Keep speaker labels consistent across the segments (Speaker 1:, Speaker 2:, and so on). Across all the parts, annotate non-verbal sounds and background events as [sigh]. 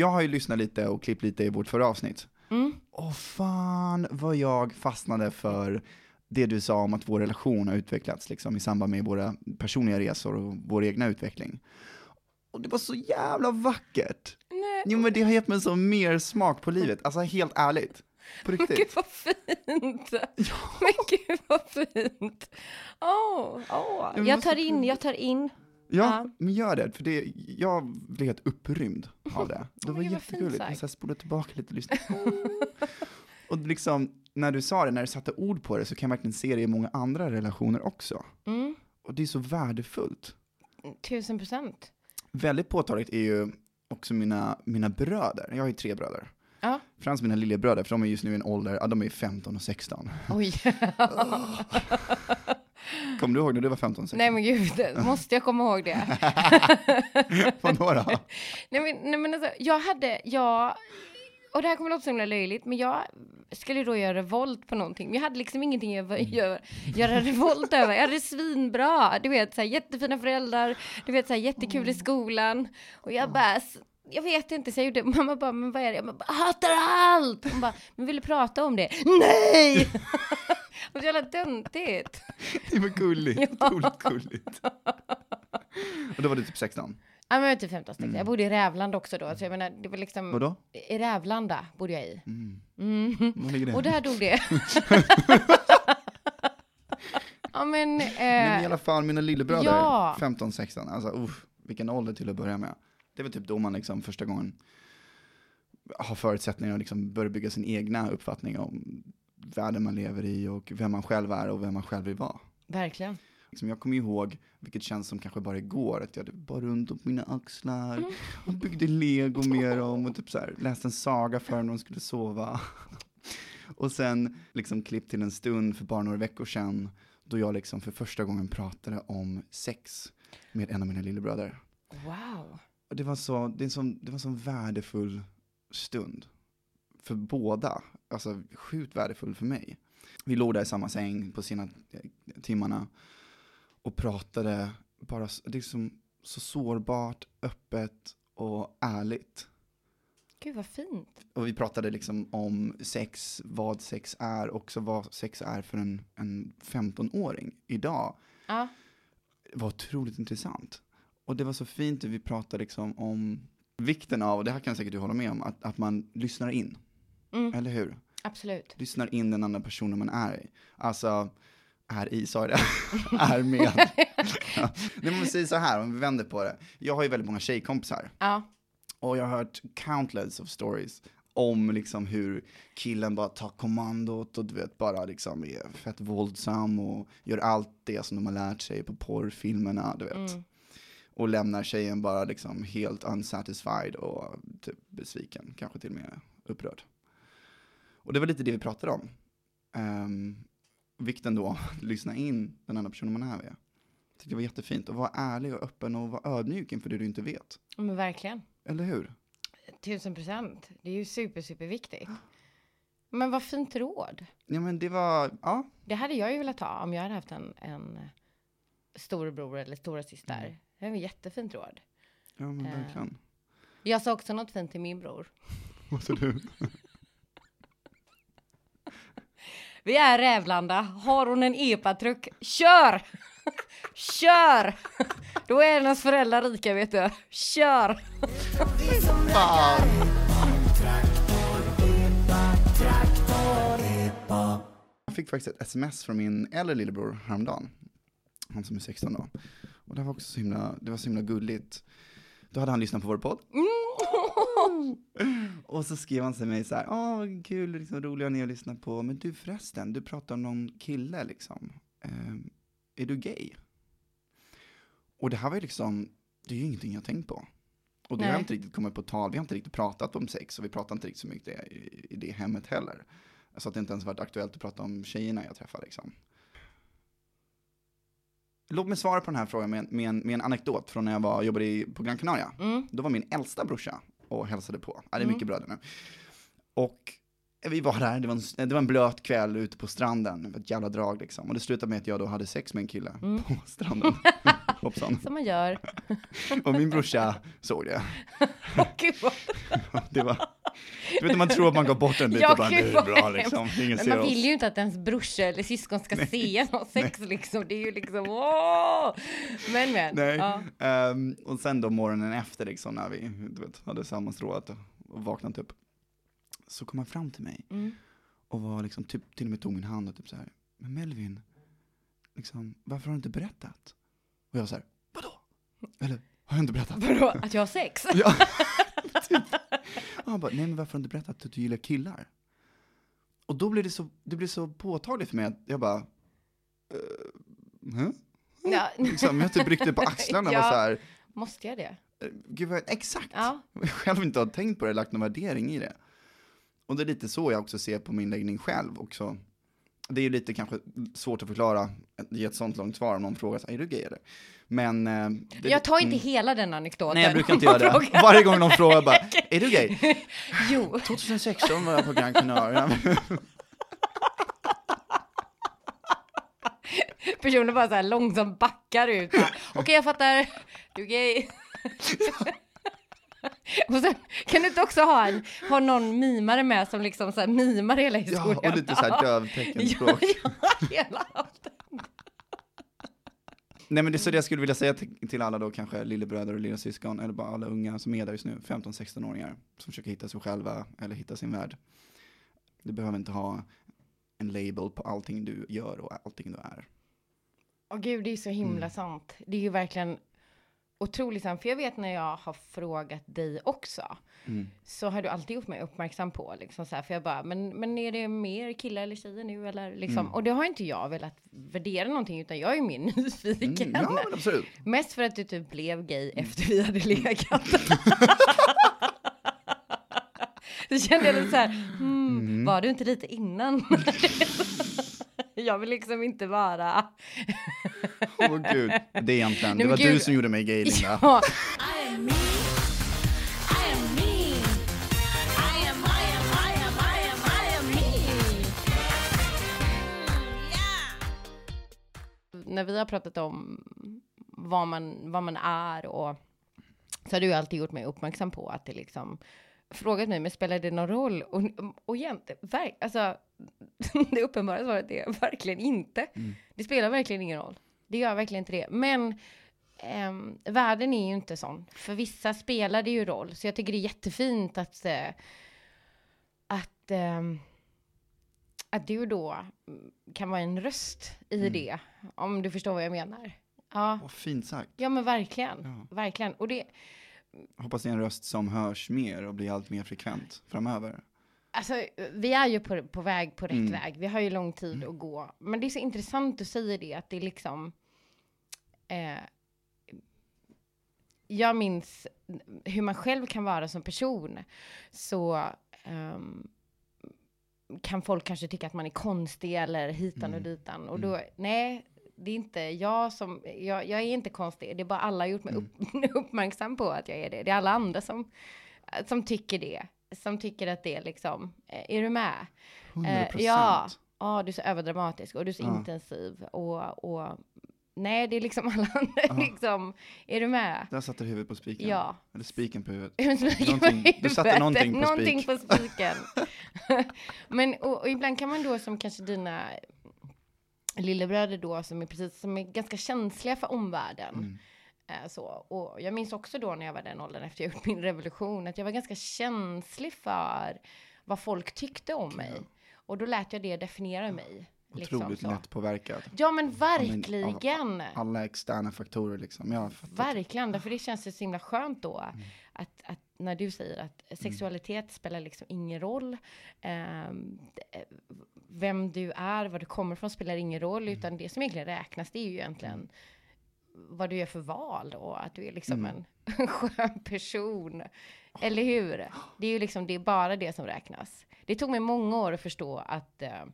Speaker 1: jag har ju lyssnat lite och klippt lite i vårt förra avsnitt.
Speaker 2: Mm.
Speaker 1: Och fan vad jag fastnade för det du sa om att vår relation har utvecklats liksom, i samband med våra personliga resor och vår egna utveckling. Och det var så jävla vackert!
Speaker 2: Nej.
Speaker 1: Jo men det har gett mig så mer smak på livet, alltså helt ärligt. På
Speaker 2: Gud
Speaker 1: riktigt.
Speaker 2: vad fint! Men gud vad fint! Åh, åh.
Speaker 1: men
Speaker 2: Jag tar in, jag tar in.
Speaker 1: Ja,
Speaker 2: Ja.
Speaker 1: men gör det, för det, jag blev helt upprymd av det. [laughs] Det var jättegulligt, jag spolade tillbaka lite och lyssnade. [laughs] och liksom, när du sa det, när du satte ord på det, så kan jag verkligen se det i många andra relationer också.
Speaker 2: Mm.
Speaker 1: Och det är så värdefullt.
Speaker 2: Tusen procent.
Speaker 1: Väldigt påtagligt är ju också mina, mina bröder, jag har ju tre bröder.
Speaker 2: Ja.
Speaker 1: Främst mina lillebröder, för de är just nu i en ålder, ja de är 15 och 16.
Speaker 2: Oj. [laughs]
Speaker 1: Kommer du ihåg när du var 15 och 16?
Speaker 2: Nej men gud, måste jag komma ihåg det? [laughs]
Speaker 1: Vadå då?
Speaker 2: Nej men, nej, men alltså, jag hade, jag, och det här kommer låta så himla löjligt, men jag skulle då göra revolt på någonting. Men jag hade liksom ingenting att
Speaker 1: Mm.
Speaker 2: göra, göra revolt över. Jag hade det svinbra, du vet, så här, jättefina föräldrar, du vet, så här, jättekul i skolan. Och jag bara, jag vet inte, så jag gjorde, [laughs] mamma bara, men vad är det? Jag bara, hatar allt! Hon bara, men vill du prata om det? Nej! [laughs] och så jävla töntigt.
Speaker 1: Det var gulligt,
Speaker 2: Ja.
Speaker 1: otroligt gulligt. [laughs] Och då var du typ 16?
Speaker 2: Ja, men jag var typ 15 stycken. Jag bodde i Rävland också då, så jag menar, det var liksom...
Speaker 1: Vadå?
Speaker 2: I Rävlanda bodde jag i.
Speaker 1: Mm.
Speaker 2: Mm.
Speaker 1: Var ligger det?
Speaker 2: Och där dog det. ja men,
Speaker 1: Nej, men i
Speaker 2: eh,
Speaker 1: alla fall mina lillebröder,
Speaker 2: ja.
Speaker 1: 15-16, alltså uff, vilken ålder till att börja med. Det var typ då man liksom första gången har förutsättningar att liksom börja bygga sin egna uppfattning om världen man lever i och vem man själv är och vem man själv vill vara.
Speaker 2: verkligen.
Speaker 1: Liksom jag kommer ihåg, vilket känns som kanske bara igår, att jag hade bara runt upp mina axlar
Speaker 2: Mm.
Speaker 1: och byggde lego med dem och typ så här, läste en saga för när de skulle sova. Och sen liksom klipp till en stund för bara några veckor sedan, då jag liksom för första gången pratade om sex med en av mina lillebröder.
Speaker 2: Wow.
Speaker 1: Och det var så, det är en sån, det var en sån värdefull stund. För båda, alltså sjukt värdefull för mig. Vi låg där i samma säng på sina eh, timmarna och pratade bara, s- det är som så sårbart, öppet och ärligt.
Speaker 2: Gud vad fint.
Speaker 1: Och vi pratade liksom om sex, vad sex är, också vad sex är för en, en 15-åring idag.
Speaker 2: Ja,
Speaker 1: Det var otroligt intressant. Och det var så fint att vi pratade liksom om vikten av, och det här kan säkert du hålla med om, att, att man lyssnar in.
Speaker 2: Mm.
Speaker 1: Eller hur?
Speaker 2: absolut.
Speaker 1: Lyssnar in den andra personen man är i. Alltså, är i, sa jag det? [laughs] är med. ja. Nej, men säg så här, om vi vänder på det. Jag har ju väldigt många tjejkompisar.
Speaker 2: Ja,
Speaker 1: Och jag har hört countless of stories om liksom hur killen bara tar kommandot och du vet bara liksom är fett våldsam och gör allt det som de har lärt sig på porrfilmerna, du vet.
Speaker 2: mm.
Speaker 1: Och lämnar tjejen bara liksom helt unsatisfied och typ besviken, kanske till och med upprörd. Och det var lite det vi pratade om. Ehm, vikten då att lyssna in den andra personen man är med. Tyckte det var jättefint och vara ärlig och öppen och vara ödmjuk inför det du inte vet.
Speaker 2: men verkligen.
Speaker 1: Eller hur?
Speaker 2: Tusen procent. Det är ju super, super viktigt. Men vad fint råd.
Speaker 1: Ja men det var, ja,
Speaker 2: Det hade jag ju velat ha om jag hade haft en, en storebror eller stora syster. Det var jättefint råd.
Speaker 1: ja men
Speaker 2: Eh.
Speaker 1: verkligen.
Speaker 2: Jag sa också något fint till min bror. [laughs]
Speaker 1: Vad sa du? [laughs]
Speaker 2: Vi är Rävlanda. Har hon en epatruck, kör! [laughs] kör! Då är hennes föräldrar rika, vet du. Kör!
Speaker 1: Jag fick faktiskt ett sms från min äldre lillebror häromdagen. Han som är 16 då. Och det var också så himla, det var så himla gulligt. Då hade han lyssnat på vår podd. Och så skrev han till mig så här, åh vad kul, liksom, roliga ni att lyssna på. Men du förresten, du pratar om någon kille liksom. Ehm, är du gay? Och det här var ju liksom, det är ju ingenting jag tänkt på. Och det har
Speaker 2: Nej.
Speaker 1: inte riktigt kommit på tal, vi har inte riktigt pratat om sex och vi pratar inte riktigt så mycket i, i det hemmet heller. Så att det inte ens varit aktuellt att prata om tjejerna jag träffar liksom. Låt mig svara på den här frågan med, en- med, en, med en anekdot från när jag var, jobbade i, på Gran Canaria.
Speaker 2: Mm.
Speaker 1: Då var min äldsta brorsa och hälsade på. Ja, det är
Speaker 2: Mm.
Speaker 1: mycket bröder nu. Och vi var där, det var, en, det var en blöt kväll ute på stranden, ett jävla drag liksom. Och det slutade med att jag då hade sex med en kille
Speaker 2: Mm.
Speaker 1: på stranden. [laughs] Hoppsan.
Speaker 2: Som man gör. [laughs]
Speaker 1: Och min brorsa såg det.
Speaker 2: Åh gud vad... [laughs]
Speaker 1: Det var, du vet när man tror att man går bort en bit
Speaker 2: Ja,
Speaker 1: och bara, det är bra liksom, ingen
Speaker 2: Men man
Speaker 1: oss.
Speaker 2: vill ju inte att ens brorsa eller syskon ska se någon sex liksom. Det är ju liksom åh! Men men.
Speaker 1: Nej.
Speaker 2: Ja.
Speaker 1: Ehm, och sen då morgonen efter liksom när vi du vet, hade sammanstrålat och vaknat upp. Så kom han fram till mig
Speaker 2: Mm.
Speaker 1: och var liksom typ, till och med tog min hand och typ så här, men Melvin, liksom, varför har du inte berättat? Och jag så här, vadå? Eller, har jag inte berättat? [laughs]
Speaker 2: Vadå, att jag har sex?
Speaker 1: Ja, [laughs] typ. Och han bara, nej men varför har du inte berättat att du gillar killar? Och då blev det så, det blev så påtagligt för mig att jag bara, uh, huh?
Speaker 2: Ja.
Speaker 1: Liksom, jag typ ryckte på axlarna och
Speaker 2: Ja.
Speaker 1: var så här,
Speaker 2: Måste jag det?
Speaker 1: eh, gud vad, exakt.
Speaker 2: Ja.
Speaker 1: Jag själv inte har tänkt på det, lagt någon värdering i det. Och det är lite så jag också ser på min läggning själv också. Det är ju lite kanske svårt att förklara, ge ett sånt långt svar om någon frågar här, är du gay eller? Men... eh, Det,
Speaker 2: Jag tar inte
Speaker 1: mm.
Speaker 2: hela den anekdoten.
Speaker 1: Nej, jag brukar inte [laughs] göra det.
Speaker 2: frågar.
Speaker 1: Varje gång någon frågar bara, [laughs] är du gay?
Speaker 2: Jo.
Speaker 1: 2016 var jag på Gran Canaria. [laughs]
Speaker 2: Personen bara så här långsamt backar ut. Okej, jag fattar. Du är gay. [laughs] Och sen kan du inte också ha, en, ha någon mimare med som liksom så här mimar hela
Speaker 1: Ja,
Speaker 2: historien?
Speaker 1: och lite så här dövteckenspråk.
Speaker 2: Ja, ja, hela.
Speaker 1: Nej men det är så det jag skulle vilja säga till, till alla då kanske lillebröder och lillasyskon, eller bara alla unga som är där just nu, 15-16-åringar, som försöker hitta sig själva eller hitta sin värld. Du behöver inte ha en label på allting du gör och allting du är.
Speaker 2: Åh gud, det är så himla
Speaker 1: Mm.
Speaker 2: sant. Det är ju verkligen otroligt sant. För jag vet när jag har frågat dig också,
Speaker 1: Mm.
Speaker 2: så har du alltid gjort mig uppmärksam på, liksom så här, för jag bara, men, men är det mer killar eller tjejer nu eller liksom?
Speaker 1: Mm.
Speaker 2: Och det har inte jag velat värdera någonting, utan jag är mer [laughs] nyfiken.
Speaker 1: Mm, ja absolut.
Speaker 2: Mest för att du typ blev gay efter vi hade legat. [laughs] Så kände jag lite så här, hmm,
Speaker 1: Mm.
Speaker 2: var du inte lite innan? [laughs] jag vill liksom inte vara... [laughs]
Speaker 1: Åh gud. Det är egentligen,
Speaker 2: Nej,
Speaker 1: det var du
Speaker 2: gud.
Speaker 1: som gjorde mig gay Linda. [laughs]
Speaker 2: Ja, när vi har pratat om vad man, vad man är och så har du alltid gjort mig uppmärksam på att det liksom frågat mig, men spelar det någon roll? Och, och egentligen, alltså, [laughs] det uppenbara svaret är verkligen inte.
Speaker 1: Mm.
Speaker 2: Det spelar verkligen ingen roll. Det gör verkligen inte det. Men ehm, världen är ju inte sån. För vissa spelar det ju roll. Så jag tycker det är jättefint att, eh, att, ehm, att du då mm, kan vara en röst i
Speaker 1: Mm.
Speaker 2: det. Om du förstår vad jag menar. Ja,
Speaker 1: Vad fint sagt.
Speaker 2: ja men verkligen.
Speaker 1: Ja.
Speaker 2: Verkligen. Och det,
Speaker 1: Hoppas det är en röst som hörs mer och blir allt mer frekvent framöver.
Speaker 2: Alltså, vi är ju på, på väg, på rätt
Speaker 1: Mm.
Speaker 2: väg. Vi har ju lång tid att gå. Men det är så intressant att säga det, att det är liksom... Eh, jag minns hur man själv kan vara som person. Så ehm, kan folk kanske tycka att man är konstig eller hitan och
Speaker 1: Mm.
Speaker 2: ditan. Och då, nej, det är inte jag som, jag, jag är inte konstig. Det är bara alla gjort mig upp, [laughs] uppmärksam på att jag är det. Det är alla andra som, som tycker det. Som tycker att det är liksom, eh, är du med?
Speaker 1: 100
Speaker 2: Eh,
Speaker 1: procent.
Speaker 2: ja, ja, du är så överdramatisk och du är så
Speaker 1: Ja.
Speaker 2: intensiv. Och, och nej, det är liksom alla andra, [laughs] liksom, är du med?
Speaker 1: Där satte du huvudet på spiken.
Speaker 2: Ja.
Speaker 1: Eller spiken på huvudet. [laughs]
Speaker 2: Någonting,
Speaker 1: Någonting- du satte någonting på
Speaker 2: någonting
Speaker 1: spik.
Speaker 2: på spiken. [laughs] Men och, och ibland kan man då som kanske dina lillebröder då som är precis som är ganska känsliga för omvärlden.
Speaker 1: Mm.
Speaker 2: Eh, så. Och jag minns också då när jag var den åldern efter jag gjort min revolution att jag var ganska känslig för vad folk tyckte om mig. Och då lät jag det definiera mig. Liksom
Speaker 1: Otroligt
Speaker 2: så.
Speaker 1: lätt påverkad.
Speaker 2: Ja men verkligen.
Speaker 1: Alla externa faktorer liksom. Jag.
Speaker 2: Verkligen, därför det känns så himla skönt då
Speaker 1: Mm.
Speaker 2: att, att när du säger att sexualitet spelar liksom ingen roll. d- vem du är, var du kommer ifrån spelar ingen roll,
Speaker 1: Mm.
Speaker 2: utan det som egentligen räknas det är ju egentligen vad du gör för val och att du är liksom
Speaker 1: Mm. [laughs]
Speaker 2: en skön person. Eller hur? Det är ju liksom, det är bara det som räknas. Det tog mig många år att förstå att eh,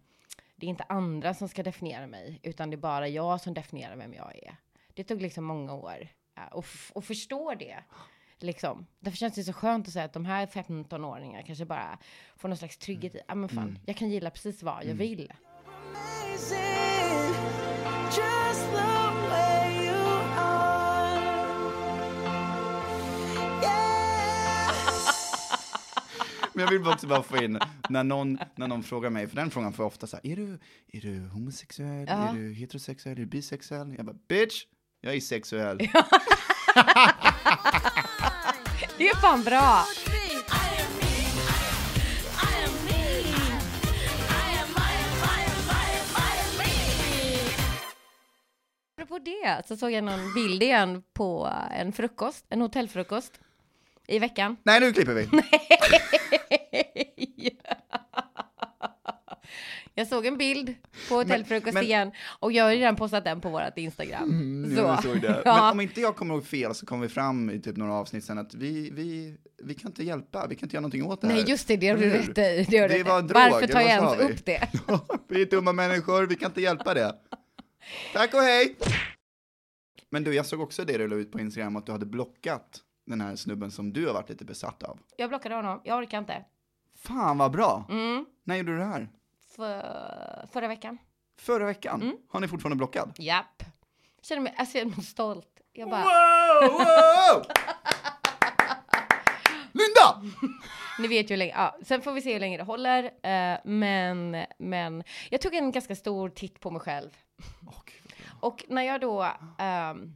Speaker 2: det är inte andra som ska definiera mig, utan det är bara jag som definierar vem jag är. Det tog liksom många år eh, att förstå det. Liksom. Därför känns det så skönt att säga att de här 15-åringarna kanske bara får någon slags trygghet i, ja men fan, jag kan gilla precis vad jag vill.
Speaker 3: Amazing,
Speaker 1: Men jag vill också bara få in, när någon, när någon frågar mig, för den frågan får jag ofta så här, är du, är du homosexuell,
Speaker 2: Ja.
Speaker 1: är du heterosexuell, är du bisexuell? Jag bara, bitch, jag är sexuell.
Speaker 2: Det är fan bra! Apropå det så såg jag någon bild igen på en frukost, en hotellfrukost i veckan.
Speaker 1: Nej, nu klipper vi. [laughs]
Speaker 2: Jag såg en bild på hotellfrukost
Speaker 1: men-
Speaker 2: igen och jag har redan postat den på vårt Instagram.
Speaker 1: Mm, jag såg det. [laughs] Men
Speaker 2: Ja.
Speaker 1: om inte jag kommer ihåg fel så kommer vi fram i typ några avsnitt sen att vi, vi, vi kan inte hjälpa, vi kan inte göra någonting åt det här.
Speaker 2: Nej just det, det har du rätt i. Det
Speaker 1: Det var drog,
Speaker 2: Varför tar jag ens
Speaker 1: vi?
Speaker 2: upp det? [laughs]
Speaker 1: vi är dumma människor, vi kan inte hjälpa det. Tack och hej! Men du, jag såg också det du la ut på Instagram, att du hade blockat den här snubben som du har varit lite besatt av.
Speaker 2: Jag blockade honom, jag orkar inte.
Speaker 1: Fan vad bra!
Speaker 2: Mm.
Speaker 1: När gjorde du det här?
Speaker 2: För, förra veckan.
Speaker 1: Förra veckan?
Speaker 2: Mm.
Speaker 1: Har ni fortfarande blockad?
Speaker 2: Japp. Känner mig, alltså jag är stolt. Jag bara,
Speaker 1: Wow, wow! [laughs] Linda!
Speaker 2: ni vet ju hur länge, ja, sen får vi se hur länge det håller. eh, men, men jag tog en ganska stor titt på mig själv.
Speaker 1: Gud.
Speaker 2: Och när jag då ehm,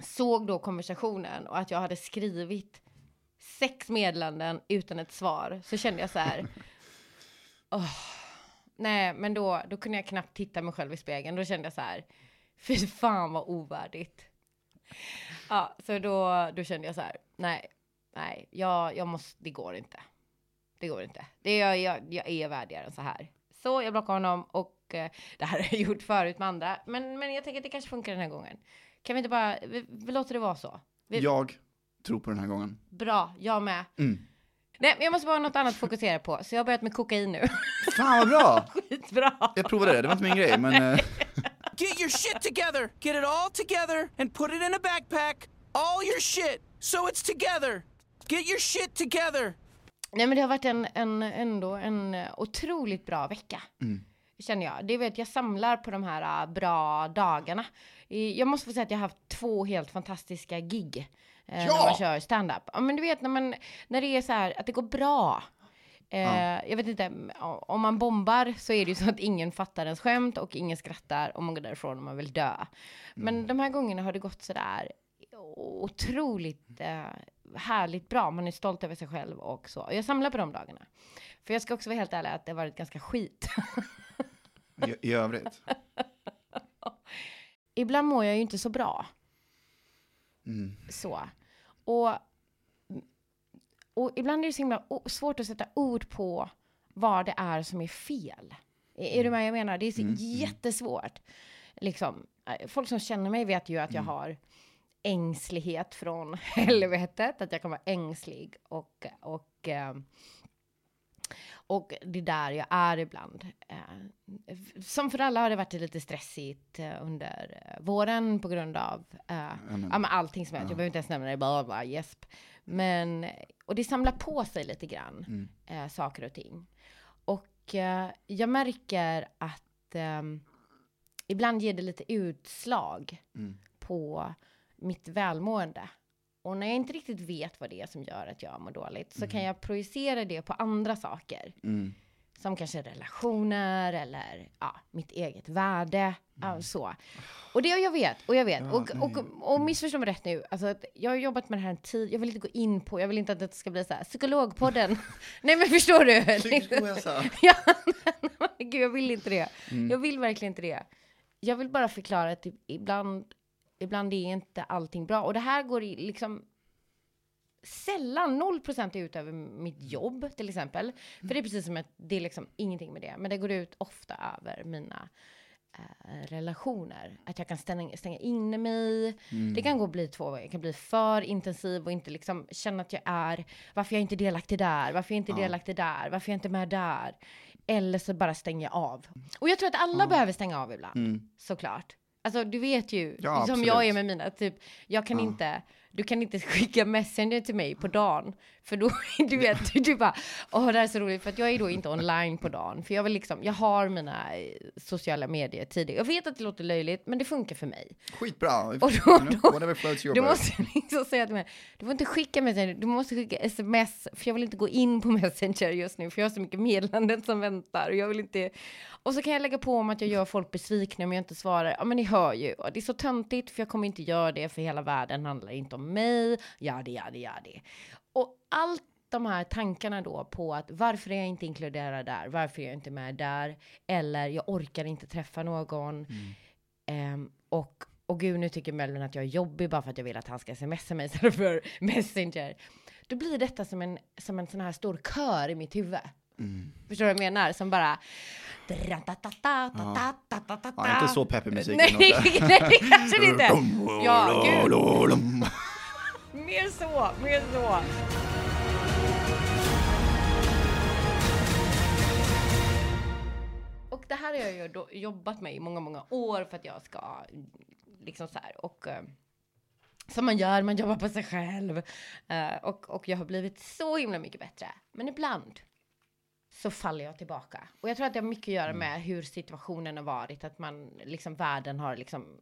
Speaker 2: såg då konversationen och att jag hade skrivit sex meddelanden utan ett svar så kände jag så här. [laughs] "Åh, nej, men då, då kunde jag knappt titta mig själv i spegeln. Då kände jag så här. [laughs] Fy fan vad ovärdigt. Ja, så då, då kände jag så här. Nej, nej, jag, jag måste, det går inte. Det går inte. Det, jag, jag, jag är värdigare än så här. Så jag blockade honom och eh, [laughs] det här har jag gjort förut med andra. Men, men jag tänker att det kanske funkar den här gången. Kan vi inte bara, vi, vi låter det vara så? Vi,
Speaker 1: Jag tror på den här gången.
Speaker 2: Bra, jag med.
Speaker 1: Mm.
Speaker 2: Nej, men jag måste bara ha något annat att fokusera på. Så jag har börjat med kokain nu. [laughs]
Speaker 1: Fan vad bra! [laughs]
Speaker 2: Skitbra!
Speaker 1: Jag provade det, det var inte min grej, men... eh, [laughs]
Speaker 4: Get your shit together. Get it all together and put it in a backpack. All your shit. So it's together. Get your shit together.
Speaker 2: Nej men det har varit en, en, ändå en eh, otroligt bra vecka. Känner jag. Det vet, jag samlar på de här eh, bra dagarna. Jag måste få säga att jag har haft två helt fantastiska gig. Eh,
Speaker 1: Ja!
Speaker 2: När man kör stand-up. Ja men du vet när, man, när det är så här att det går bra. Eh, Jag vet inte, om man bombar så är det ju så att ingen fattar ens skämt och ingen skrattar och man går därifrån och man vill dö. Men de här gångerna har det gått så där otroligt eh, härligt bra. Man är stolt över sig själv och så. Och jag samlar på de dagarna. För jag ska också vara helt ärlig att det har varit ganska skit. [laughs]
Speaker 1: I, I övrigt. [laughs]
Speaker 2: Ibland mår jag ju inte så bra.
Speaker 1: Mm.
Speaker 2: Så. Och, och ibland är det så himla svårt att sätta ord på vad det är som är fel. Är, är du med jag menar? Det är så jättesvårt. Liksom, eh, folk som känner mig vet ju att jag har ängslighet från [laughs] helvetet, att jag kan vara ängslig och, och, eh, och det är där jag är ibland. Eh, Som för alla har det varit lite stressigt eh, under eh, våren på grund av
Speaker 1: men-
Speaker 2: ja, men allting som är, jag behöver inte ens nämna det, bara, bara gäsp. Men, och det samlar på sig lite grann, eh, saker och ting. Och eh, jag märker att ehm, ibland ger det lite utslag
Speaker 1: Mm.
Speaker 2: på mitt välmående. Och när jag inte riktigt vet vad det är som gör att jag mår dåligt så kan jag projicera det på andra saker.
Speaker 1: Mm.
Speaker 2: Som kanske relationer eller ja, mitt eget värde. Ja, så. Och det jag vet, och jag vet.
Speaker 1: Ja,
Speaker 2: och, och, och missförstå mig rätt nu. Alltså, jag har jobbat med det här en tid. Jag vill inte gå in på, jag vill inte att det ska bli så här, psykologpodden. [laughs] nej men förstår du?
Speaker 1: Psykisk [laughs] ohälsa.
Speaker 2: ja, gud jag vill inte det.
Speaker 1: Mm.
Speaker 2: Jag vill verkligen inte det. Jag vill bara förklara att typ, ibland, ibland är inte allting bra. Och det här går i liksom sällan 0% ut över mitt jobb till exempel. För det är precis som att det är liksom ingenting med det. Men det går ut ofta över mina eh, relationer. Att jag kan stänga, stänga inne mig. Det kan gå bli två. Jag kan bli för intensiv och inte liksom känna att jag är, varför jag inte är delaktig där, varför jag inte är delaktig där, varför jag inte är med där. Eller så bara stänger jag av. Och jag tror att alla behöver stänga av ibland,
Speaker 1: Mm.
Speaker 2: såklart. Alltså du vet ju,
Speaker 1: Ja,
Speaker 2: som
Speaker 1: absolut.
Speaker 2: jag är med mina, typ, jag kan
Speaker 1: Ja.
Speaker 2: inte, du kan inte [laughs] skicka messenger till mig på dagen. För då, [laughs] du vet, du bara, åh det här är så roligt, för att jag är då inte online på dagen. För jag vill liksom, jag har mina eh, sociala medier tidigt. Jag vet att det låter löjligt, men det funkar för mig.
Speaker 1: Skitbra.
Speaker 2: Och då- då-
Speaker 1: your
Speaker 2: Du måste liksom säga till mig, du får inte skicka messenger, du måste skicka sms, för jag vill inte gå in på messenger just nu, för jag har så mycket meddelanden som väntar och jag vill inte... Och så kan jag lägga på om att jag gör folk besvikna om jag inte svarar. Ja, men ni hör ju, och det är så töntigt, för jag kommer inte göra det, för hela världen handlar inte om mig, ja det, ja det, ja det. Allt de här tankarna då på att varför är jag inte inkluderad där, varför är jag inte med där, eller jag orkar inte träffa någon. Ehm, och, och gud, nu tycker Melvin att jag är jobbig bara för att jag vill att han ska smsa mig [laughs] istället för Messenger. Då blir detta som en, som en sån här stor kör i mitt huvud. Förstår du vad jag menar? Som bara...
Speaker 1: Ja, inte så peppig musik.
Speaker 2: Nej, [laughs] nej, kanske inte. [laughs] Ja, gud. Mer så, mer så. Det här har jag ju då jobbat med i många, många år för att jag ska liksom så här och eh, som man gör, man jobbar på sig själv Eh, och, och jag har blivit så himla mycket bättre. Men ibland så faller jag tillbaka. Och jag tror att det har mycket att göra med hur situationen har varit, att man liksom världen har liksom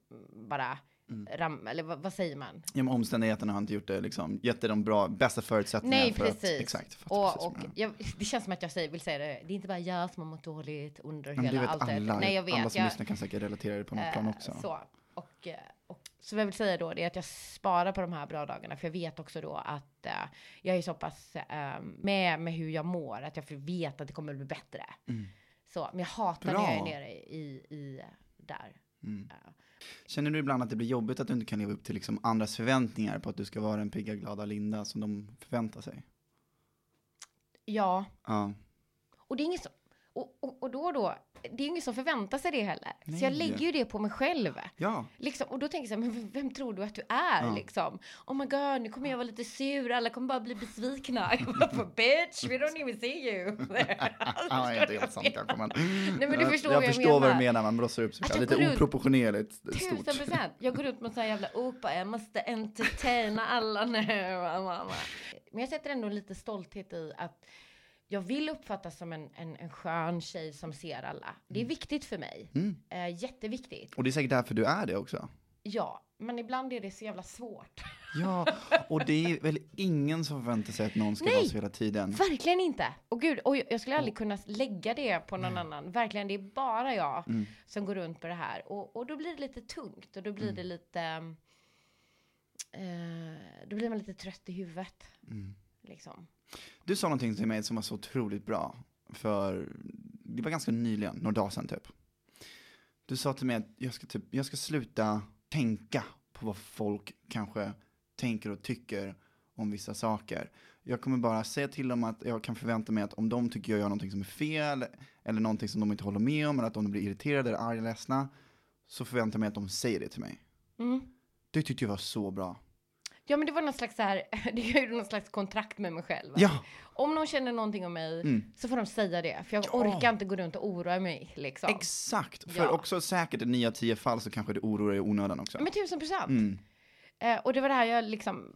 Speaker 2: bara ram, eller vad, vad säger man?
Speaker 1: Ja, men omständigheterna har inte gjort det, liksom, gett dig de bra, bästa förutsättningarna
Speaker 2: Nej,
Speaker 1: för
Speaker 2: precis.
Speaker 1: att... Exakt. fattar precis
Speaker 2: Och, och jag, det känns som att jag säger, vill säga det, det är inte bara jag som har mått dåligt under
Speaker 1: men
Speaker 2: hela
Speaker 1: vet
Speaker 2: allt
Speaker 1: alla,
Speaker 2: Nej, jag vet.
Speaker 1: alla som
Speaker 2: jag,
Speaker 1: lyssnar kan säkert relatera det på något plan
Speaker 2: eh,
Speaker 1: också.
Speaker 2: Så, och, eh, och, så vad jag vill säga då, det är att jag sparar på de här bra dagarna, för jag vet också då att eh, jag är så pass eh, med, med hur jag mår, att jag vet att det kommer bli bättre. Så, men jag hatar när jag är
Speaker 1: Mm. Bra.
Speaker 2: nere i, i där.
Speaker 1: Mm.
Speaker 2: Eh,
Speaker 1: Känner du ibland att det blir jobbigt att du inte kan leva upp till liksom andras förväntningar på att du ska vara den pigga, glada Linda som de förväntar sig?
Speaker 2: ja,
Speaker 1: Ja.
Speaker 2: Och det är inget som, och, och, och då och då, det är ingen som förväntar sig det heller. Så jag
Speaker 1: Nej.
Speaker 2: lägger ju det på mig själv.
Speaker 1: Ja.
Speaker 2: Liksom, och då tänker jag så här, men vem- tror du att du är
Speaker 1: Ja.
Speaker 2: liksom? Oh my god, nu kommer jag vara lite sur, alla kommer bara bli besvikna. [laughs] Jag bara, bitch, we don't even see you. [laughs]
Speaker 1: Ja, inte helt sant kanske men.
Speaker 2: Nej, men du förstår
Speaker 1: jag
Speaker 2: vad jag
Speaker 1: förstår vad du
Speaker 2: menar.
Speaker 1: man blossar upp sig själv.
Speaker 2: jag
Speaker 1: Lite oproportionerligt
Speaker 2: Tusen
Speaker 1: stort.
Speaker 2: procent. Jag går runt med en sån här jävla opa, jag måste entertaina alla nu. [laughs] Men jag sätter ändå lite stolthet i att jag vill uppfattas som en, en, en skön tjej som ser alla. Det är viktigt för mig.
Speaker 1: Mm.
Speaker 2: Eh, jätteviktigt.
Speaker 1: Och det är säkert därför du är det också.
Speaker 2: Ja, men ibland är det så jävla svårt. [laughs]
Speaker 1: Ja, och det är väl ingen som förväntar sig att någon ska
Speaker 2: Nej.
Speaker 1: vara så hela tiden.
Speaker 2: Verkligen inte. Och gud, och jag skulle aldrig kunna lägga det på någon annan. Verkligen, det är bara jag
Speaker 1: Mm.
Speaker 2: som går runt på det här. Och, och då blir det lite tungt och då blir
Speaker 1: Mm.
Speaker 2: det lite... Eh, då blir man lite trött i huvudet.
Speaker 1: Mm.
Speaker 2: Liksom.
Speaker 1: Du sa någonting till mig som var så otroligt bra, för det var ganska nyligen, några dagar sedan typ. Du sa till mig att jag ska, typ, jag ska sluta tänka på vad folk kanske tänker och tycker om vissa saker. Jag kommer bara säga till dem att jag kan förvänta mig att om de tycker jag gör någonting som är fel, eller någonting som de inte håller med om, eller att de blir irriterade eller arga eller ledsna, så förväntar jag mig att de säger det till mig.
Speaker 2: Mm.
Speaker 1: Det tyckte jag var så bra.
Speaker 2: Ja, men det var någon slags så här, [laughs] det är ju någon slags kontrakt med mig själv.
Speaker 1: Ja,
Speaker 2: Om någon känner någonting om mig
Speaker 1: Mm.
Speaker 2: så får de säga det. För jag
Speaker 1: Ja.
Speaker 2: orkar inte gå runt och oroa mig liksom.
Speaker 1: exakt. För
Speaker 2: Ja.
Speaker 1: också säkert i nio tio fall så kanske det oroar dig i onödan också.
Speaker 2: Men tusen procent.
Speaker 1: Mm.
Speaker 2: Eh, och det var det här jag liksom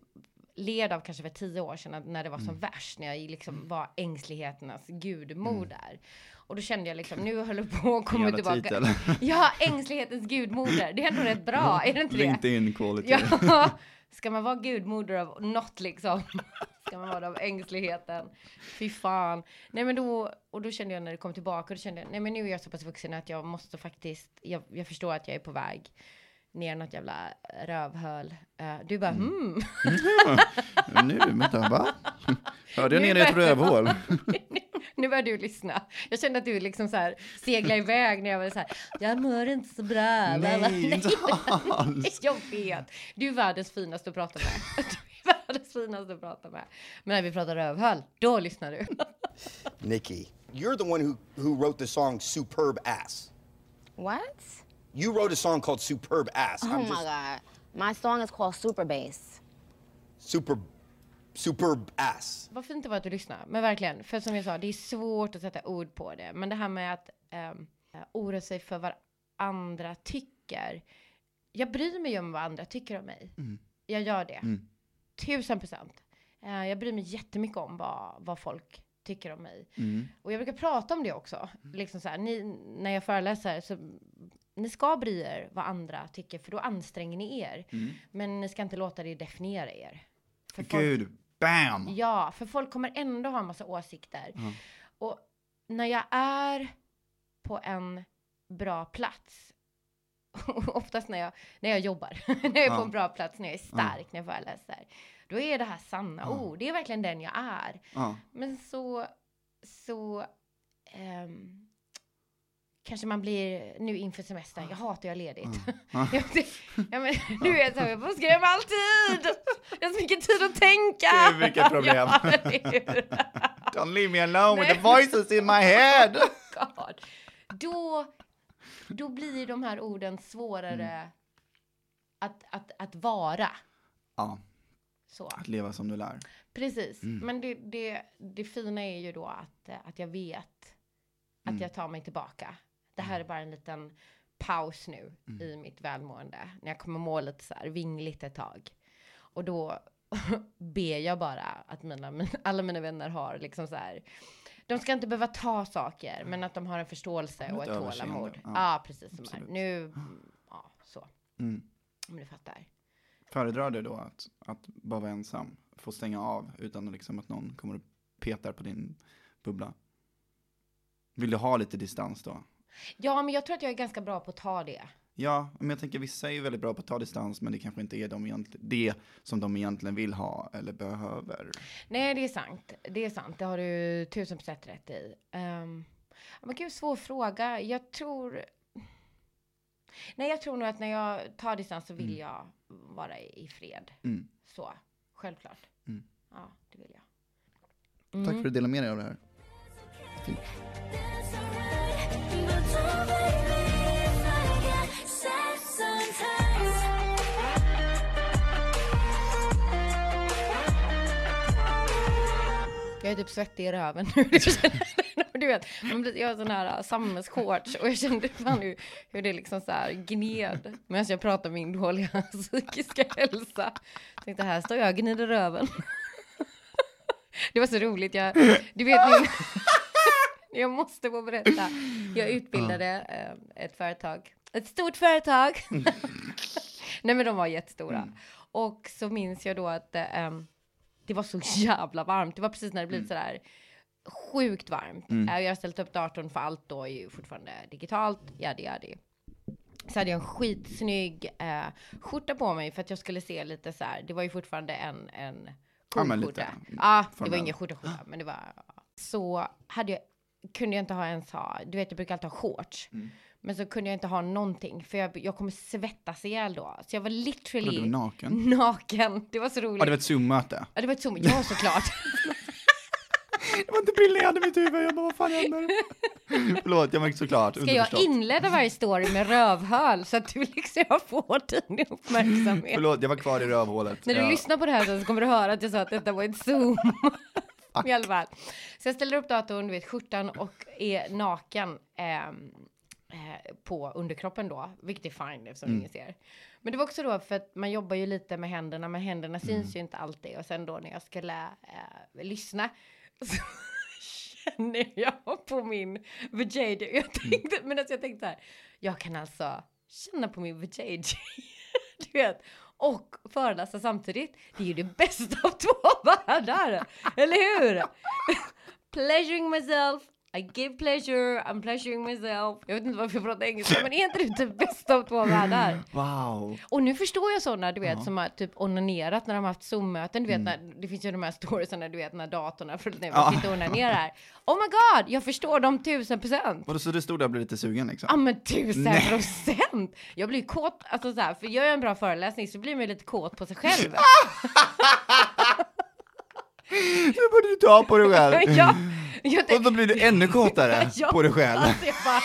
Speaker 2: led av kanske för tio år sedan, när det var
Speaker 1: Mm.
Speaker 2: som värst, när jag liksom var ängsligheternas gudmoder. Och då kände jag liksom, nu håller jag på att [laughs] komma tillbaka.
Speaker 1: titel. [laughs]
Speaker 2: Ja, ängslighetens gudmoder. Det är ändå rätt bra, är det inte det?
Speaker 1: LinkedIn quality.
Speaker 2: Ja, ska man vara gudmoder av något liksom? [laughs] Ska man vara det av ängsligheten? Fy fan. Nej men då, och då kände jag när det kom tillbaka, då kände jag, nej men nu är jag så pass vuxen att jag måste faktiskt, jag, jag förstår att jag är på väg ner något jävla rövhöl. Eh, du bara, hmm.
Speaker 1: nu, vänta, va? Hörde jag ner i ett rövhål? [laughs]
Speaker 2: nu börjar du lyssna. Jag kände att du liksom så här seglade iväg när jag var så här, jag mår inte så bra. [laughs]
Speaker 1: Nej, inte alls.
Speaker 2: Jag vet. Du är världens finaste att prata med. [laughs] Du är världens finaste att prata med. Men när vi pratar rövhöl, då lyssnar du.
Speaker 5: Nikki, you're the one who, who wrote the song Superb Ass.
Speaker 3: What?
Speaker 5: You wrote a song called Superb Ass.
Speaker 3: Oh
Speaker 5: I'm
Speaker 3: my
Speaker 5: just
Speaker 3: god. My song is called Super Bass.
Speaker 5: super superb ass.
Speaker 2: Vad fint det var att du lyssnade. Men verkligen, för som jag sa, det är svårt att sätta ord på det. Men det här med att um, oroa sig för vad andra tycker. Jag bryr mig ju om vad andra tycker om mig. Jag gör det.
Speaker 1: Mm.
Speaker 2: tusen procent. Eh, jag bryr mig jättemycket om vad, vad folk tycker om mig.
Speaker 1: Mm.
Speaker 2: Och jag brukar prata om det också. Liksom så här, ni, när jag föreläser så ni ska bry er vad andra tycker för då anstränger ni er.
Speaker 1: Mm.
Speaker 2: Men ni ska inte låta det definiera er. För folk-
Speaker 1: Gud, bam!
Speaker 2: Ja, för folk kommer ändå ha en massa åsikter.
Speaker 1: Ja.
Speaker 2: Och när jag är på en bra plats, [laughs] oftast när jag, när jag jobbar, [laughs] när jag är på en bra plats, när jag är stark, när jag föreläser, då är det här sanna
Speaker 1: Ja.
Speaker 2: ord. Det är verkligen den jag är. Men så, så ehm, kanske man blir nu inför semestern. Jag hatar ha ledigt. Jag [laughs] vet- ja, men, du vet, [laughs] så här, jag får skrämma alltid. Jag har så mycket tid att tänka.
Speaker 1: Gud, vilket problem.
Speaker 2: Ja?
Speaker 1: Don't leave me alone with the [laughs] voices in my head!
Speaker 2: God. Då, då blir de här orden svårare
Speaker 1: Mm.
Speaker 2: att, att, att vara.
Speaker 1: Ja,
Speaker 2: Så.
Speaker 1: att leva som du lär.
Speaker 2: Precis,
Speaker 1: Mm.
Speaker 2: men det, det, det fina är ju då att, att jag vet att
Speaker 1: Mm.
Speaker 2: jag tar mig tillbaka. Det här är bara en liten paus nu
Speaker 1: Mm.
Speaker 2: i mitt välmående. När jag kommer må lite så här vingligt ett tag. Och då [laughs] ber jag bara att mina, min- [laughs] alla mina vänner har liksom så här. De ska inte behöva ta saker, men att de har en förståelse och
Speaker 1: ett
Speaker 2: tålamod. Ja,
Speaker 1: ja.
Speaker 2: precis som här. Nu, mm, ja, så.
Speaker 1: Mm.
Speaker 2: Om du fattar.
Speaker 1: Föredrar du då att, att bara vara ensam? Få stänga av utan liksom att någon kommer och petar på din bubbla? Vill du ha lite distans då?
Speaker 2: Ja, men jag tror att jag är ganska bra på att ta det.
Speaker 1: Ja, men jag tänker vissa är ju väldigt bra på att ta distans, men det kanske inte är de det som de egentligen vill ha eller behöver.
Speaker 2: Nej, det är sant. Det är sant. Det har du tusen procent rätt i. Um, men gud, svår fråga. Jag tror... Nej, jag tror nog att när jag tar distans så vill jag vara i fred.
Speaker 1: Mm.
Speaker 2: Så, självklart.
Speaker 1: Mm.
Speaker 2: Ja, det vill jag.
Speaker 1: Tack
Speaker 2: Mm.
Speaker 1: för att du delade med dig av det här. Fint.
Speaker 2: Jag är typ svettig i röven nu. [laughs] du vet, jag har sån här äh, uh, samhällsshorts och jag kände fan hur, hur det liksom så här gned medan jag pratade om min dåliga [laughs] psykiska hälsa. Jag tänkte här står jag och gnider röven. [laughs] Det var så roligt, jag, du vet min, [laughs] jag måste få berätta. Jag utbildade eh, ett företag, ett stort företag. [laughs] Nej men de var jättestora. Och så minns jag då att eh, det var så jävla varmt. Det var precis när det blivit sådär sjukt varmt.
Speaker 1: Mm.
Speaker 2: Eh, Jag har ställt upp datorn för allt då är ju fortfarande digitalt. Jadi jadi. Så hade jag en skitsnygg eh, skjorta på mig för att jag skulle se lite så här. Det var ju fortfarande en, en
Speaker 1: Ja,
Speaker 2: cool
Speaker 1: lite
Speaker 2: skjorta. Ja, det var ingen skjorta skjorta, men det var. Så hade jag, kunde jag inte ha ens ha, du vet jag brukar alltid ha shorts.
Speaker 1: Mm.
Speaker 2: Men så kunde jag inte ha någonting för jag, jag kommer svettas ihjäl då. Så jag var literally
Speaker 1: du var naken?
Speaker 2: naken. Det var så roligt.
Speaker 1: Ja, det var ett Zoom-möte.
Speaker 2: Ja, det var ett zoom. Ja, såklart. [laughs]
Speaker 1: Det var inte bilden jag hade i mitt huvud. Jag bara, vad fan händer? [laughs] Förlåt, jag märkte såklart.
Speaker 2: Ska jag inleda varje story med rövhöl så att du liksom får din uppmärksamhet?
Speaker 1: Förlåt, jag var kvar i rövhålet.
Speaker 2: När du
Speaker 1: Ja.
Speaker 2: lyssnar på det här så kommer du höra att jag sa att detta var ett zoom. [laughs] I alla fall. Så jag ställer upp datorn, du vet skjortan och är naken ehm, eh, på underkroppen då, vilket är fine eftersom
Speaker 1: Mm.
Speaker 2: ingen ser. Men det var också då för att man jobbar ju lite med händerna, men händerna
Speaker 1: Mm.
Speaker 2: syns ju inte alltid. Och sen då när jag skulle eh, lyssna [laughs] så känner jag på min vajayjay. Jag tänkte, men alltså jag tänkte så här, jag kan alltså känna på min vajayjay. [laughs] du vet. Och föreläsa samtidigt. Det är ju det bästa av två världar. Eller hur? [laughs] Pleasuring myself. I give pleasure, I'm pleasuring myself. Jag vet inte varför jag pratar engelska, men är inte det det bästa av två världar?
Speaker 1: Wow.
Speaker 2: Och nu förstår jag sådana, du vet,
Speaker 1: Ja. Mm.
Speaker 2: som har typ onanerat när de har haft Zoom-möten. Du vet, när, det finns ju de här storiesarna, du vet, när datorn har följt ner och sitter och onanerar. Oh my god, jag förstår dem tusen procent.
Speaker 1: Vadå, så du stod där och blev lite sugen liksom?
Speaker 2: Ja men tusen
Speaker 1: Nej.
Speaker 2: procent! Jag blir kåt, alltså så här, för gör jag en bra föreläsning så blir man ju lite kåt på sig själv. [laughs] [laughs]
Speaker 1: Nu borde du ta på dig själv. [laughs]
Speaker 2: ja, jag
Speaker 1: Och då blir du ännu kåtare [laughs]
Speaker 2: Ja,
Speaker 1: på dig själv.
Speaker 2: Bara,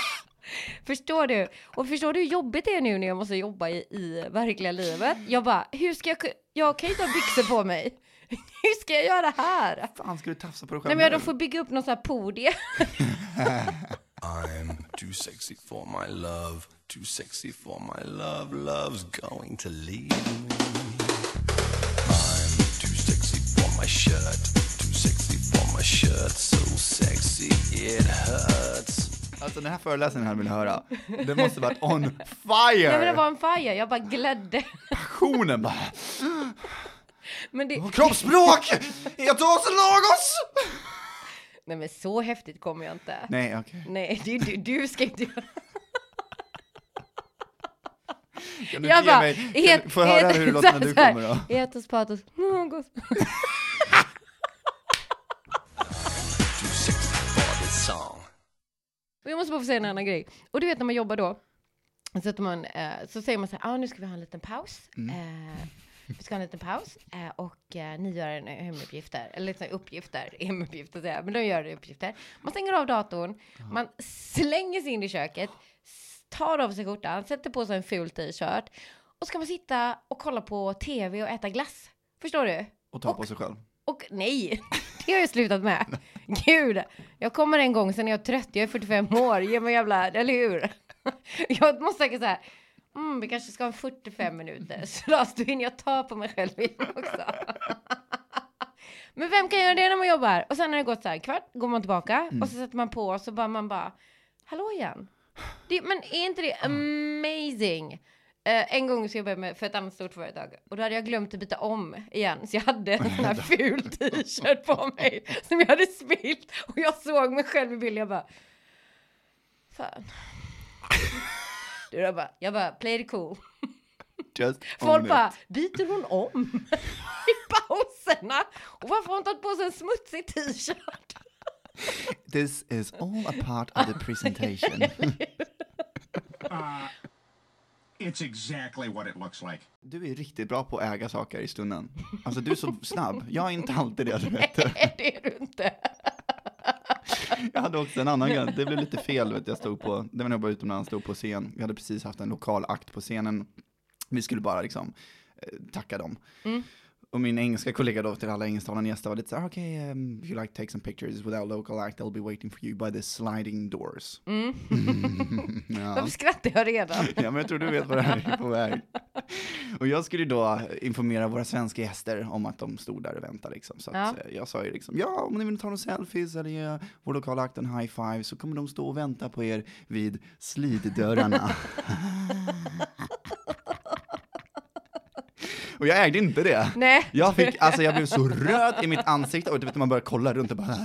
Speaker 2: förstår du? Och förstår du hur jobbigt det är nu när jag måste jobba i, i verkliga livet? Jag bara, hur ska jag, jag kan ju inte ha byxor på mig. [laughs] Hur ska jag göra här?
Speaker 1: Fan, ska du tafsa på dig
Speaker 2: Nej
Speaker 1: själv?
Speaker 2: men jag,
Speaker 1: nu?
Speaker 2: de får bygga upp någon sån här podie.
Speaker 6: I'm too sexy for my love, too sexy for my love, love's going to leave me. My shirt. Too sexy for my shirt. So sexy it hurts.
Speaker 1: Alltså den här föreläsningen här vill jag höra. [laughs] Det måste varit on
Speaker 2: Nej men det
Speaker 1: fire!
Speaker 2: var en fire, jag bara glädde.
Speaker 1: Passionen bara. [laughs]
Speaker 2: Men det,
Speaker 1: Kroppsspråk! Etos lagos!
Speaker 2: nej men så häftigt kommer jag inte.
Speaker 1: Nej, okej.
Speaker 2: Nej, du, du, du ska inte göra
Speaker 1: Kan du
Speaker 2: Jag
Speaker 1: ge
Speaker 2: bara,
Speaker 1: mig, kan, får jag höra
Speaker 2: et-
Speaker 1: hur det låter när [laughs] du
Speaker 2: så
Speaker 1: kommer då?
Speaker 2: Etos, patos, logos. Och jag måste bara få säga en annan grej. Och du vet när man jobbar då, så, man, eh, så säger man så här, ah, nu ska vi ha en liten paus. Eh, vi ska ha en liten paus eh, och eh, ni gör en hemuppgifter, eller liksom uppgifter, [laughs] hemuppgifter säger jag, men de gör uppgifter. Man stänger av datorn, man slänger sig in i köket, tar av sig skjortan, sätter på sig en ful t-shirt och ska man sitta och kolla på tv och äta glass. Förstår du?
Speaker 1: Och ta på sig själv.
Speaker 2: Och nej, det har jag slutat med. Gud, jag kommer en gång sen är jag trött, jag är 45 år, ge mig jävla, eller hur? Jag måste säga så här, mm, vi kanske ska ha 45 minuter, så då hinner jag ta på mig själv igen också. Men vem kan göra det när man jobbar? Och sen när det gått så här kvart, går man tillbaka och så sätter man på och så bara man bara, hallå igen. Det, men är inte det amazing? Eh, en gång så jobbade jag med, för ett annat stort företag och då hade jag glömt att byta om igen så jag hade en sån här [laughs] ful t-shirt på mig som jag hade spilt och jag såg mig själv i bilden jag bara fan. Du, jag, bara, jag bara play it cool.
Speaker 1: Just
Speaker 2: Folk bara
Speaker 1: it.
Speaker 2: byter hon om [laughs] i pauserna och varför har hon tagit på sig en smutsig t-shirt?
Speaker 1: This is all a part of the presentation. [laughs]
Speaker 7: It's exactly what it looks like.
Speaker 1: Du är riktigt bra på att äga saker i stunden. Alltså du är så snabb. Jag är inte alltid det, du vet.
Speaker 2: Nej, det är du inte.
Speaker 1: Jag hade också en annan grej, det blev lite fel, vet jag stod på, det var när jag var utomlands, stod på scen, vi hade precis haft en lokal akt på scenen, vi skulle bara liksom eh, tacka dem. Och min engelska kollega då till alla engelsktalande gäster var lite så här, okej, um, if you like take some pictures with our local act, they'll be waiting for you by the sliding doors. [laughs] ja.
Speaker 2: Varför skrattar jag redan?
Speaker 1: ja, men jag tror du vet vad det här är på väg. Och jag skulle då informera våra svenska gäster om att de stod där och väntade liksom. Så att
Speaker 2: Ja.
Speaker 1: eh, jag sa ju liksom, ja om ni vill ta några selfies eller ge vår lokala akt en high five så kommer de stå och vänta på er vid sliddörrarna. [laughs] och jag ägde inte det.
Speaker 2: Nej.
Speaker 1: Jag fick, alltså jag blev så röd i mitt ansikte och du vet man börjar kolla runt och bara,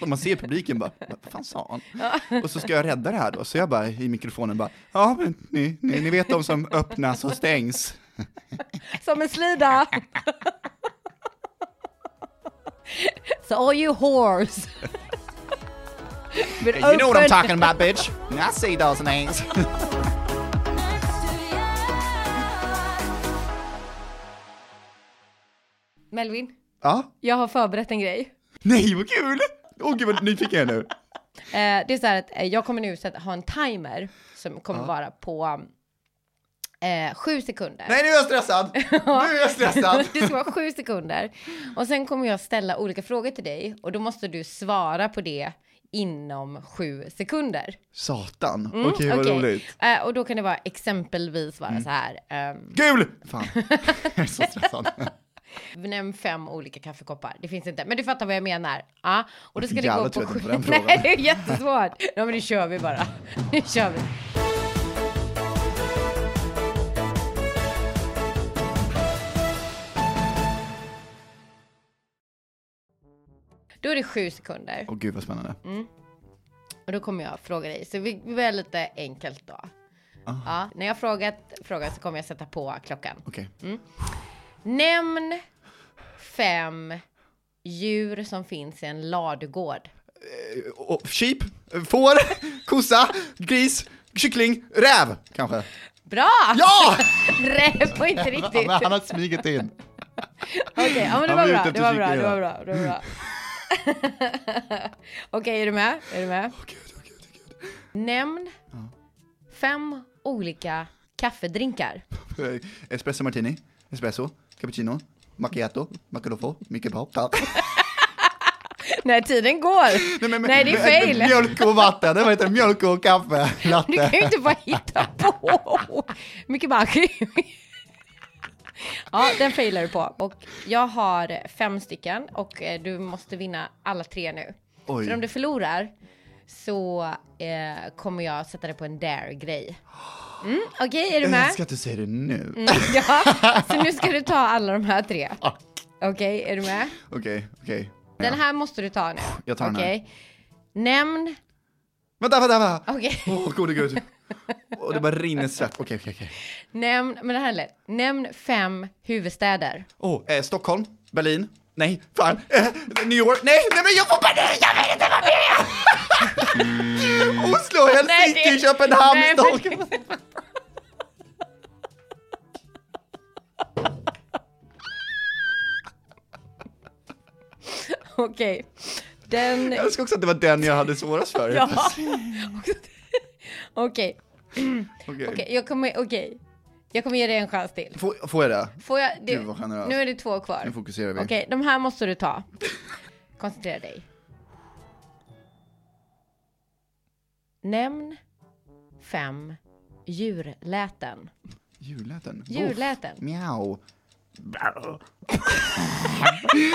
Speaker 1: och man ser publiken bara, vad fan sa han? Och så ska jag rädda det här då, så jag bara i mikrofonen bara, ja men ni, ni, ni vet de som öppnas och stängs.
Speaker 2: Som en slida. so all you whores.
Speaker 1: You know what I'm talking about bitch, I see those names.
Speaker 2: Melvin,
Speaker 1: Ja,
Speaker 2: jag har förberett en grej.
Speaker 1: nej vad kul! Åh gud vad nyfiken jag är nu. [laughs]
Speaker 2: Eh, det är så här att eh, jag kommer nu sätta, ha en timer som kommer vara på eh, sju sekunder.
Speaker 1: Nej nu är jag stressad! [laughs] Nu är jag stressad! [laughs]
Speaker 2: det ska vara sju sekunder. Och sen kommer jag ställa olika frågor till dig och då måste du svara på det inom sju sekunder.
Speaker 1: Satan,
Speaker 2: Mm,
Speaker 1: okej vad
Speaker 2: okej.
Speaker 1: roligt.
Speaker 2: Eh, och då kan det vara exempelvis vara så här. ehm,
Speaker 1: Gul! Fan, jag är så stressad.
Speaker 2: Nämn fem olika kaffekoppar. Det finns inte, men du fattar vad jag menar. Ja, och då ska det gå på sju... [laughs] Nej, det är jättesvårt. Ja, men nu kör vi bara. [laughs] Nu kör vi. Då är det sju sekunder
Speaker 1: Åh gud vad spännande.
Speaker 2: och då kommer jag fråga dig. Så vi, vi börjar lite enkelt då. Ja, när jag frågat frågan så kommer jag sätta på klockan.
Speaker 1: Okej.
Speaker 2: Nämn fem djur som finns i en ladugård.
Speaker 1: Sheep, får, kossa, gris, kyckling, räv kanske.
Speaker 2: Bra!
Speaker 1: Ja! [laughs]
Speaker 2: Räv var inte riktigt.
Speaker 1: han har smugit in.
Speaker 2: Okej, ja men det var bra, det var bra, det var bra, det var bra. [laughs] Okej, är du med? Är du med?
Speaker 1: Åh gud, åh gud, åh gud.
Speaker 2: Nämn fem olika kaffedrinkar.
Speaker 1: Eh, [laughs] Espresso martini, espresso, cappuccino, macchiato, macchiato, mycket pop, tack. [laughs]
Speaker 2: Nej, tiden går.
Speaker 1: Nej, men-
Speaker 2: Nej, det är fail.
Speaker 1: Mjölk och vatten, det heter det? Mjölk och kaffe, [laughs]
Speaker 2: Du
Speaker 1: latte.
Speaker 2: kan ju inte bara hitta på. [laughs] Mycket bara. Ja, den failar du på. Och jag har fem stycken och eh, du måste vinna alla tre nu.
Speaker 1: Oj.
Speaker 2: För om du förlorar så eh, kommer jag sätta dig på en dare-grej. Mm, Okej, är du
Speaker 1: Jag
Speaker 2: med?
Speaker 1: älskar att du säger det nu.
Speaker 2: Mm, ja, [laughs] så nu ska du ta alla de här tre. Okej, är du med?
Speaker 1: Okej, okej.
Speaker 2: Den
Speaker 1: Ja.
Speaker 2: här måste du ta nu.
Speaker 1: Jag tar den här.
Speaker 2: Nämn...
Speaker 1: Vänta, vänta, vänta!
Speaker 2: Okej.
Speaker 1: Åh, gode gud. [laughs] Och det bara rinner svett. Okej, okej, okej.
Speaker 2: Nämn, men det här är lätt. Nämn fem huvudstäder.
Speaker 1: Åh, eh, Stockholm, Berlin, nej, fan, eh, New York, nej, nej men jag får panik, jag vill inte vara med! [laughs] Oslo, Helsinki,
Speaker 2: det-
Speaker 1: Köpenhamn, Stockholm.
Speaker 2: Okej. Den...
Speaker 1: Jag önskar också att det var den jag hade svårast för. [laughs]
Speaker 2: Ja. [laughs] Okej.
Speaker 1: Okej.
Speaker 2: Okej, jag kommer... Okej. Jag kommer ge dig en chans till.
Speaker 1: Får, får jag det?
Speaker 2: Får jag...
Speaker 1: Gud, vad generöst.
Speaker 2: nu är det två kvar.
Speaker 1: Nu fokuserar vi.
Speaker 2: Okej, de här måste du ta. Koncentrera dig. Nämn fem djurläten.
Speaker 1: Djurläten.
Speaker 2: Djurläten.
Speaker 1: Voff, Miau.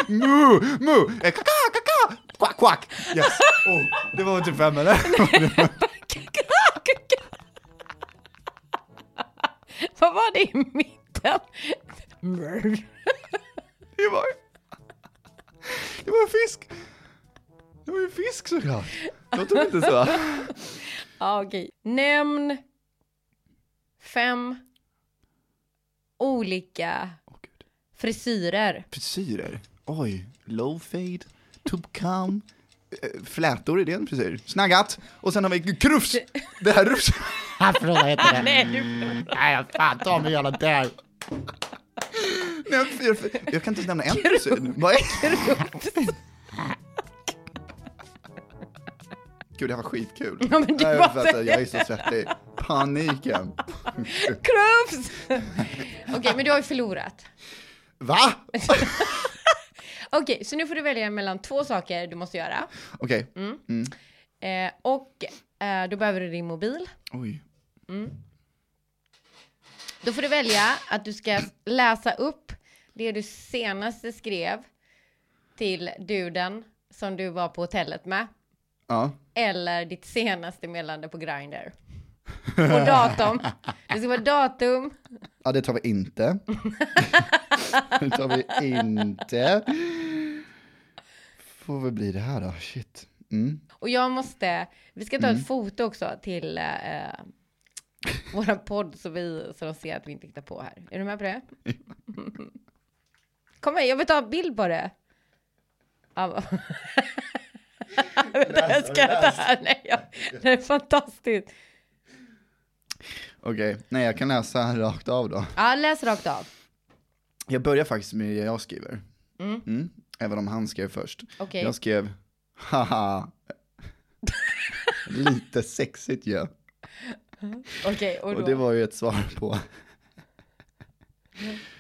Speaker 1: Mu, mu, eh, kaka, kaka, quack, quack. Yes. Oh, det var typ fem eller?
Speaker 2: Vad var det i mitten?
Speaker 1: det var Det var en fisk. Det var ju en fisk såklart. Låter det inte så?
Speaker 2: Ja, okej. Nämn fem olika frisyrer.
Speaker 1: Frisyrer. Oj, low fade, tubcam, eh, flätor, är det en frisyr? Snaggat, och sen har vi krufs. Det här rufs. [laughs]
Speaker 8: Afro heter det.
Speaker 2: Nej, du...
Speaker 8: Nej, fan ta mig jävla där.
Speaker 1: Nej, jag, jag, jag kan inte nämna en frisyr. Vad är Gud, det här var skitkul.
Speaker 2: Ja, men det
Speaker 1: Nej,
Speaker 2: var
Speaker 1: jag är så svettig. Paniken.
Speaker 2: Krufs! Okej, men du har ju förlorat.
Speaker 1: Va? [laughs]
Speaker 2: Okej, så nu får du välja mellan två saker du måste göra.
Speaker 1: Okej.
Speaker 2: Mm.
Speaker 1: Mm.
Speaker 2: Eh, och eh, då behöver du din mobil.
Speaker 1: Oj.
Speaker 2: Mm. Då får du välja att du ska läsa upp det du senaste skrev till duden som du var på hotellet med.
Speaker 1: Ja.
Speaker 2: Eller ditt senaste meddelande på Grindr. Och datum. Det ska vara datum.
Speaker 1: ja, det tar vi inte. det tar vi inte. Får väl bli det här då, shit. Mm.
Speaker 2: Och jag måste, vi ska ta
Speaker 1: Mm.
Speaker 2: ett foto också till eh, våra podd så, vi, så de ser att vi inte hittar på här. Är du med på det? [laughs] Kom här, jag vill ta en bild på det. Ja, va- Vänta, [laughs] jag ska ta här. Nej, jag, det är fantastiskt.
Speaker 1: Okej, nej jag kan läsa rakt av då.
Speaker 2: Ja, läs rakt av.
Speaker 1: Jag börjar faktiskt med det jag skriver.
Speaker 2: Mm.
Speaker 1: Mm. Även om han skrev först.
Speaker 2: Okej.
Speaker 1: Jag skrev, haha. Lite sexigt ju. Ja.
Speaker 2: Okej, och
Speaker 1: Och, det var ju ett svar på.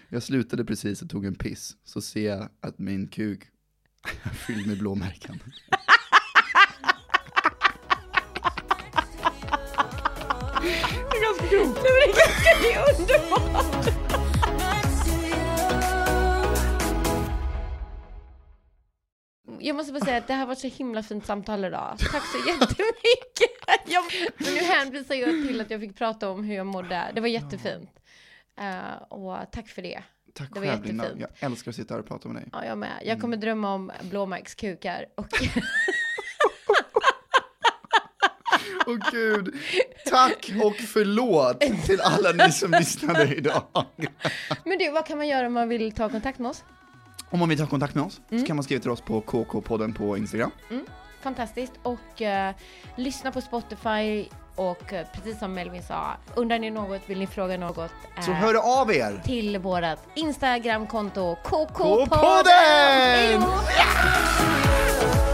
Speaker 1: Jag slutade precis och tog en piss, så ser jag att min kuk är fylld med blåmärken. [laughs]
Speaker 2: Är ganska. Nej, men det är underbart. Jag måste bara säga att det här har varit så himla fint samtal idag. Tack så jättemycket. [laughs] Jag, men nu hänvisar jag till att jag fick prata om hur jag mådde. Det var jättefint. Eh, och tack för det.
Speaker 1: Tack
Speaker 2: det var
Speaker 1: själv
Speaker 2: jättefint.
Speaker 1: jag älskar att sitta här och prata med dig.
Speaker 2: Ja, jag med. Jag kommer drömma om blåmärkskukar. Och [laughs]
Speaker 1: Åh gud, tack och förlåt till alla ni som lyssnade idag.
Speaker 2: Men du, vad kan man göra om man vill ta kontakt med oss?
Speaker 1: Om man vill ta kontakt med oss så kan man skriva till oss på KK-podden på Instagram.
Speaker 2: Mm, fantastiskt. Och eh, lyssna på Spotify och eh, precis som Melvin sa, undrar ni något, vill ni fråga något? eh,
Speaker 1: Så hör av er!
Speaker 2: till vårat Instagramkonto
Speaker 1: K-podden!
Speaker 2: KK-podden! Då!